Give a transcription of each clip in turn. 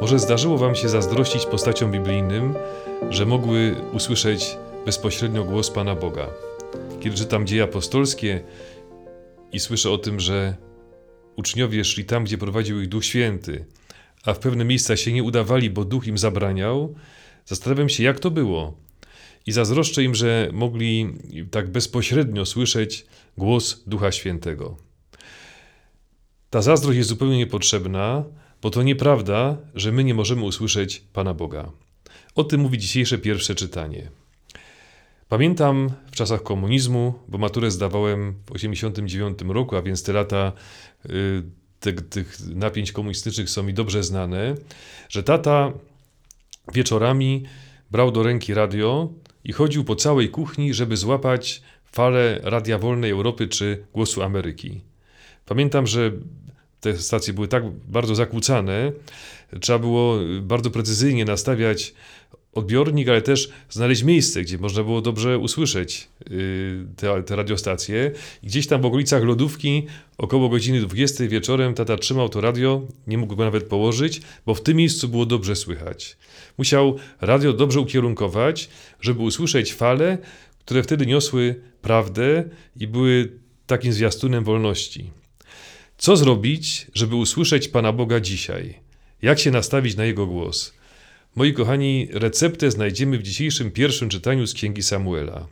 Może zdarzyło Wam się zazdrościć postaciom biblijnym, że mogły usłyszeć bezpośrednio głos Pana Boga. Kiedy czytam dzieje apostolskie i słyszę o tym, że uczniowie szli tam, gdzie prowadził ich Duch Święty, a w pewne miejsca się nie udawali, bo Duch im zabraniał, zastanawiam się, jak to było. I zazdroszczę im, że mogli tak bezpośrednio słyszeć głos Ducha Świętego. Ta zazdrość jest zupełnie niepotrzebna, bo to nieprawda, że my nie możemy usłyszeć Pana Boga. O tym mówi dzisiejsze pierwsze czytanie. Pamiętam w czasach komunizmu, bo maturę zdawałem w 1989 roku, a więc te lata y, te, tych napięć komunistycznych są mi dobrze znane, że tata wieczorami brał do ręki radio i chodził po całej kuchni, żeby złapać falę Radia Wolnej Europy czy Głosu Ameryki. Pamiętam, że te stacje były tak bardzo zakłócane, trzeba było bardzo precyzyjnie nastawiać odbiornik, ale też znaleźć miejsce, gdzie można było dobrze usłyszeć y, te, te radiostacje. I gdzieś tam w okolicach lodówki, około godziny 20 wieczorem, tata trzymał to radio, nie mógł go nawet położyć, bo w tym miejscu było dobrze słychać. Musiał radio dobrze ukierunkować, żeby usłyszeć fale, które wtedy niosły prawdę i były takim zwiastunem wolności. Co zrobić, żeby usłyszeć Pana Boga dzisiaj? Jak się nastawić na Jego głos? Moi kochani, receptę znajdziemy w dzisiejszym pierwszym czytaniu z Księgi Samuela.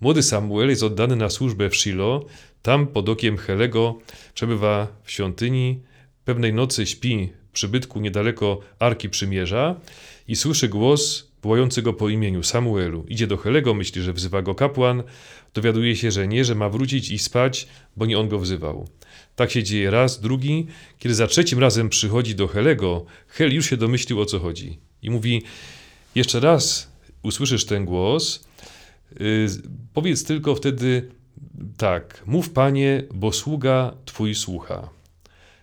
Młody Samuel jest oddany na służbę w Shilo, tam pod okiem Helego przebywa w świątyni, pewnej nocy śpi w przybytku niedaleko Arki Przymierza i słyszy głos wołający go po imieniu Samuelu. Idzie do Helego, myśli, że wzywa go kapłan, dowiaduje się, że nie, że ma wrócić i spać, bo nie on go wzywał. Tak się dzieje raz, drugi. Kiedy za trzecim razem przychodzi do Helego, Hel już się domyślił o co chodzi. I mówi: Jeszcze raz usłyszysz ten głos, yy, powiedz tylko wtedy tak: Mów panie, bo sługa twój słucha.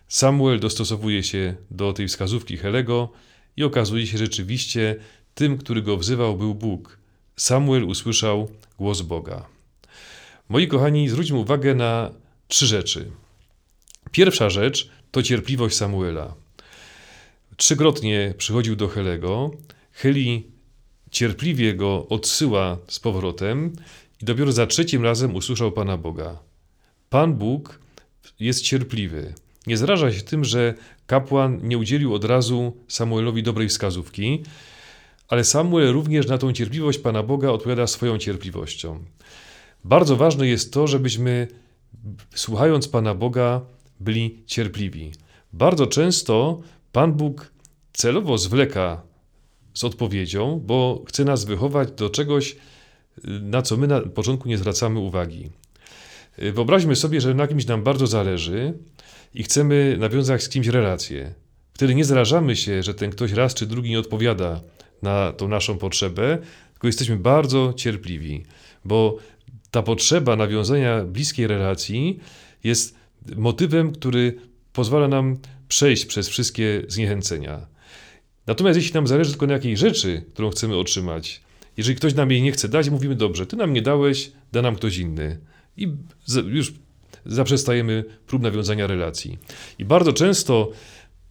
Samuel dostosowuje się do tej wskazówki Helego i okazuje się rzeczywiście tym, który go wzywał, był Bóg. Samuel usłyszał głos Boga. Moi kochani, zwróćmy uwagę na trzy rzeczy. Pierwsza rzecz to cierpliwość Samuela. Trzykrotnie przychodził do Helego, Heli cierpliwie go odsyła z powrotem i dopiero za trzecim razem usłyszał Pana Boga. Pan Bóg jest cierpliwy. Nie zraża się tym, że kapłan nie udzielił od razu Samuelowi dobrej wskazówki, ale Samuel również na tą cierpliwość Pana Boga odpowiada swoją cierpliwością. Bardzo ważne jest to, żebyśmy słuchając Pana Boga byli cierpliwi. Bardzo często Pan Bóg celowo zwleka z odpowiedzią, bo chce nas wychować do czegoś, na co my na początku nie zwracamy uwagi. Wyobraźmy sobie, że na kimś nam bardzo zależy i chcemy nawiązać z kimś relację. Wtedy nie zrażamy się, że ten ktoś raz czy drugi nie odpowiada na tą naszą potrzebę, tylko jesteśmy bardzo cierpliwi, bo ta potrzeba nawiązania bliskiej relacji jest motywem, który pozwala nam przejść przez wszystkie zniechęcenia. Natomiast jeśli nam zależy tylko na jakiejś rzeczy, którą chcemy otrzymać, jeżeli ktoś nam jej nie chce dać, mówimy dobrze, ty nam nie dałeś, da nam ktoś inny. I już zaprzestajemy prób nawiązania relacji. I bardzo często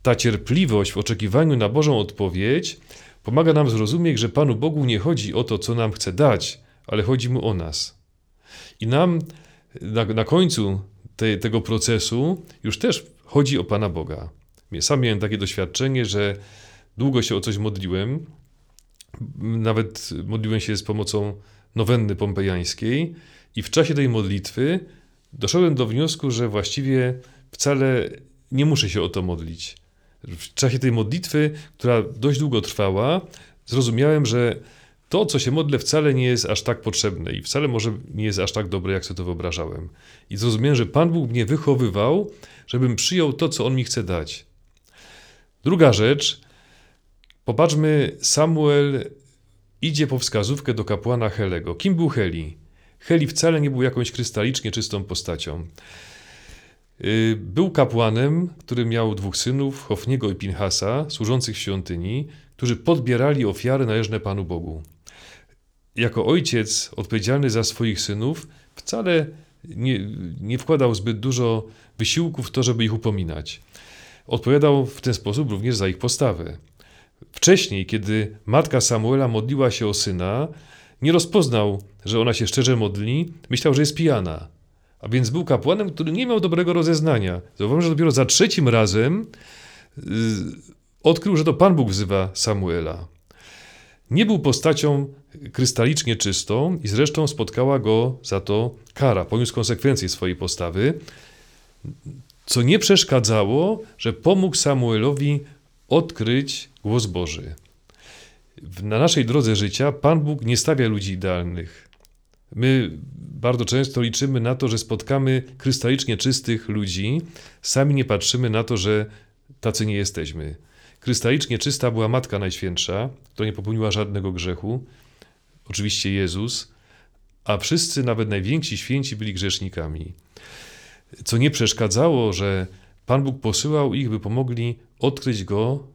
ta cierpliwość w oczekiwaniu na Bożą odpowiedź pomaga nam zrozumieć, że Panu Bogu nie chodzi o to, co nam chce dać, ale chodzi mu o nas. I nam na, na końcu te, tego procesu już też chodzi o Pana Boga. Sam miałem takie doświadczenie, że długo się o coś modliłem, nawet modliłem się z pomocą nowenny pompejańskiej i w czasie tej modlitwy doszedłem do wniosku, że właściwie wcale nie muszę się o to modlić. W czasie tej modlitwy, która dość długo trwała, zrozumiałem, że to, co się modlę, wcale nie jest aż tak potrzebne i wcale może nie jest aż tak dobre, jak sobie to wyobrażałem. I zrozumiałem, że Pan Bóg mnie wychowywał, żebym przyjął to, co On mi chce dać. Druga rzecz, popatrzmy, Samuel idzie po wskazówkę do kapłana Helego. Kim był Heli? Heli wcale nie był jakąś krystalicznie czystą postacią. Y, był kapłanem, który miał dwóch synów, Hofniego i Pinhasa, służących w świątyni, którzy podbierali ofiary należne Panu Bogu jako ojciec odpowiedzialny za swoich synów wcale nie, nie wkładał zbyt dużo wysiłku w to, żeby ich upominać. Odpowiadał w ten sposób również za ich postawę. wcześniej, kiedy matka Samuela modliła się o syna, nie rozpoznał, że ona się szczerze modli, myślał, że jest pijana. A więc był kapłanem, który nie miał dobrego rozeznania. Zauważyłem, że dopiero za trzecim razem yy, odkrył, że to Pan Bóg wzywa Samuela. Nie był postacią krystalicznie czystą i zresztą spotkała go za to kara, poniósł konsekwencje swojej postawy, co nie przeszkadzało, że pomógł Samuelowi odkryć głos Boży. Na naszej drodze życia Pan Bóg nie stawia ludzi idealnych. My bardzo często liczymy na to, że spotkamy krystalicznie czystych ludzi, sami nie patrzymy na to, że tacy nie jesteśmy. Krystalicznie czysta była Matka Najświętsza, która nie popełniła żadnego grzechu, oczywiście Jezus, a wszyscy, nawet najwięksi święci, byli grzesznikami. Co nie przeszkadzało, że Pan Bóg posyłał ich, by pomogli odkryć Go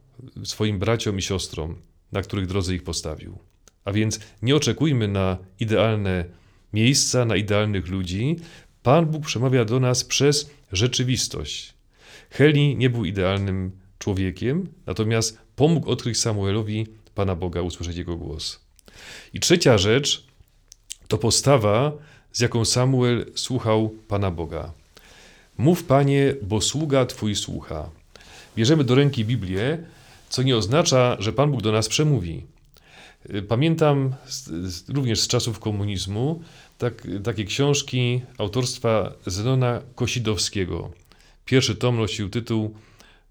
swoim braciom i siostrom, na których drodze ich postawił. A więc nie oczekujmy na idealne miejsca, na idealnych ludzi. Pan Bóg przemawia do nas przez rzeczywistość. Heli nie był idealnym człowiekiem, natomiast pomógł odkryć Samuelowi Pana Boga, usłyszeć jego głos. I trzecia rzecz to postawa, z jaką Samuel słuchał Pana Boga. Mów, Panie, bo sługa Twój słucha. Bierzemy do ręki Biblię, co nie oznacza, że Pan Bóg do nas przemówi. Pamiętam z, również z czasów komunizmu tak, takie książki autorstwa Zenona Kosidowskiego. Pierwszy tom nosił tytuł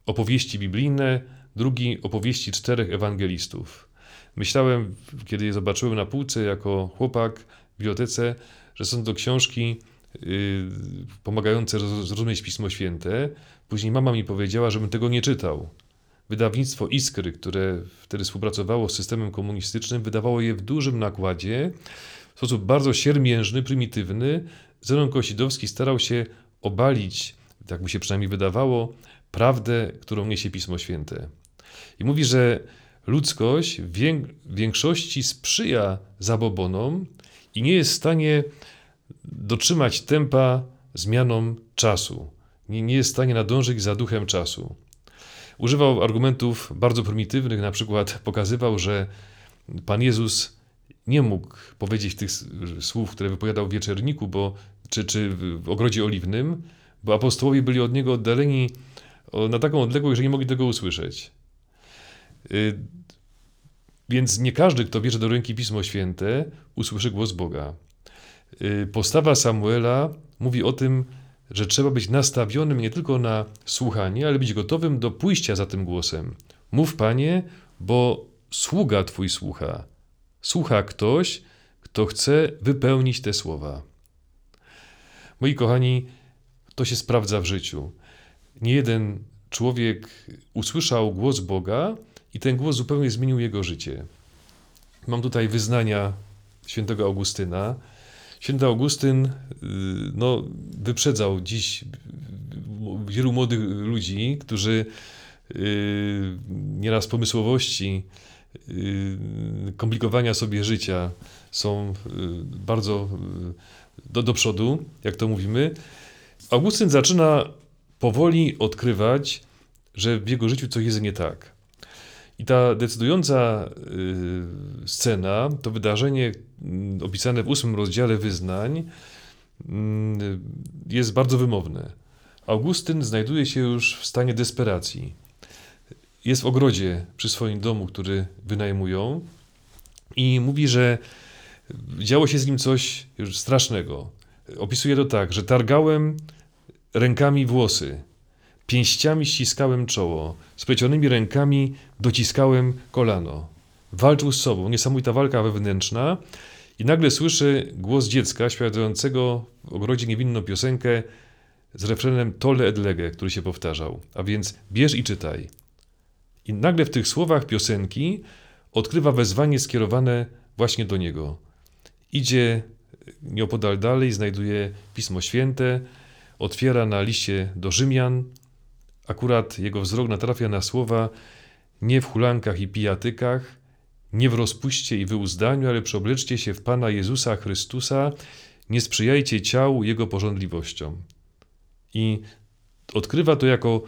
Opowieści biblijne, drugi Opowieści czterech ewangelistów. Myślałem, kiedy je zobaczyłem na półce jako chłopak w bibliotece, że są to książki yy, pomagające zrozumieć Pismo Święte. Później mama mi powiedziała, żebym tego nie czytał. Wydawnictwo Iskry, które wtedy współpracowało z systemem komunistycznym, wydawało je w dużym nakładzie, w sposób bardzo siermiężny, prymitywny. Zenon Kosidowski starał się obalić, tak mu się przynajmniej wydawało, prawdę, którą niesie Pismo Święte. I mówi, że ludzkość w większości sprzyja zabobonom i nie jest w stanie dotrzymać tempa zmianom czasu. Nie, nie jest w stanie nadążyć za duchem czasu. Używał argumentów bardzo prymitywnych, na przykład pokazywał, że Pan Jezus nie mógł powiedzieć tych słów, które wypowiadał w wieczerniku, bo, czy, czy w ogrodzie oliwnym, bo apostołowie byli od niego oddaleni na taką odległość, że nie mogli tego usłyszeć. Y, więc nie każdy, kto bierze do ręki Pismo Święte, usłyszy głos Boga. Y, postawa Samuela mówi o tym, że trzeba być nastawionym nie tylko na słuchanie, ale być gotowym do pójścia za tym głosem. Mów, panie, bo sługa twój słucha. Słucha ktoś, kto chce wypełnić te słowa. Moi kochani, to się sprawdza w życiu. Nie jeden człowiek usłyszał głos Boga i ten głos zupełnie zmienił jego życie. Mam tutaj wyznania świętego Augustyna. Święty Augustyn y, no, wyprzedzał dziś wielu młodych ludzi, którzy y, nieraz pomysłowości, y, komplikowania sobie życia są bardzo do, do przodu, jak to mówimy. Augustyn zaczyna powoli odkrywać, że w jego życiu coś jest nie tak. I ta decydująca y, scena, to wydarzenie mm, opisane w ósmym rozdziale wyznań, mm, jest bardzo wymowne. Augustyn znajduje się już w stanie desperacji. Jest w ogrodzie przy swoim domu, który wynajmują, i mówi, że działo się z nim coś już strasznego. Opisuje to tak, że targałem rękami włosy, Pięściami ściskałem czoło, splecionymi rękami dociskałem kolano. Walczył z sobą, niesamowita walka wewnętrzna i nagle słyszy głos dziecka śpiewającego w ogrodzie niewinną piosenkę z refrenem Tole Edlege, który się powtarzał, a więc bierz i czytaj. I nagle w tych słowach piosenki odkrywa wezwanie skierowane właśnie do niego. Idzie nieopodal dalej, znajduje Pismo Święte, otwiera na liście do Rzymian, Akurat jego wzrok natrafia na słowa nie w hulankach i pijatykach, nie w rozpuście i wyuzdaniu, ale przeobleczcie się w Pana Jezusa Chrystusa, nie sprzyjajcie ciału Jego porządliwościom. I odkrywa to jako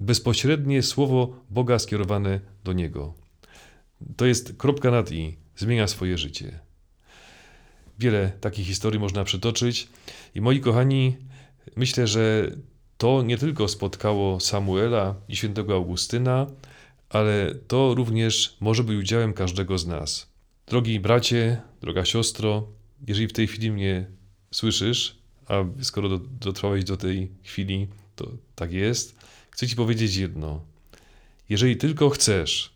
bezpośrednie słowo Boga skierowane do Niego. to jest kropka nad i, zmienia swoje życie. Wiele takich historii można przytoczyć i moi kochani, myślę, że to nie tylko spotkało Samuela i świętego Augustyna, ale to również może być udziałem każdego z nas. Drogi bracie, droga siostro, jeżeli w tej chwili mnie słyszysz, a skoro dotrwałeś do tej chwili, to tak jest, chcę Ci powiedzieć jedno. Jeżeli tylko chcesz,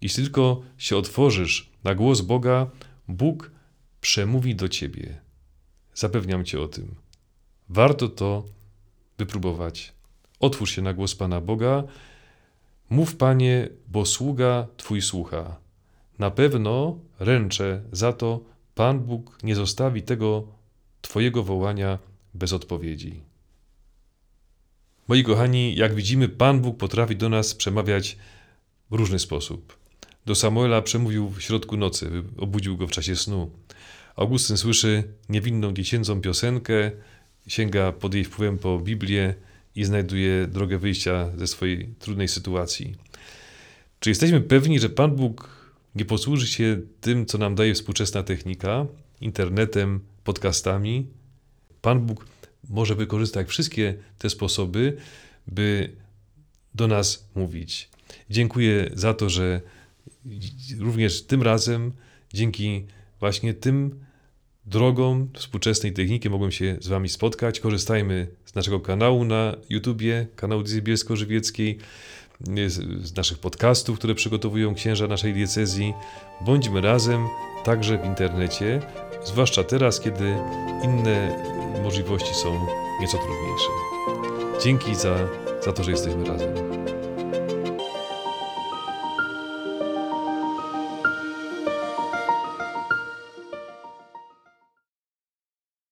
jeśli tylko się otworzysz na głos Boga, Bóg przemówi do Ciebie. Zapewniam Cię o tym. Warto to wypróbować. Otwórz się na głos Pana Boga. Mów, Panie, bo sługa Twój słucha. Na pewno ręczę za to, Pan Bóg nie zostawi tego Twojego wołania bez odpowiedzi. Moi kochani, jak widzimy, Pan Bóg potrafi do nas przemawiać w różny sposób. Do Samuela przemówił w środku nocy, obudził go w czasie snu. Augustyn słyszy niewinną dziecięcą piosenkę, sięga pod jej wpływem po Biblię i znajduje drogę wyjścia ze swojej trudnej sytuacji. Czy jesteśmy pewni, że Pan Bóg nie posłuży się tym, co nam daje współczesna technika, internetem, podcastami? Pan Bóg może wykorzystać wszystkie te sposoby, by do nas mówić. Dziękuję za to, że również tym razem, dzięki właśnie tym drogą współczesnej techniki mogłem się z Wami spotkać. Korzystajmy z naszego kanału na YouTubie, kanału Diecezji Bielsko-Żywieckiej, z naszych podcastów, które przygotowują księża naszej diecezji. Bądźmy razem także w internecie, zwłaszcza teraz, kiedy inne możliwości są nieco trudniejsze. Dzięki za, za to, że jesteśmy razem.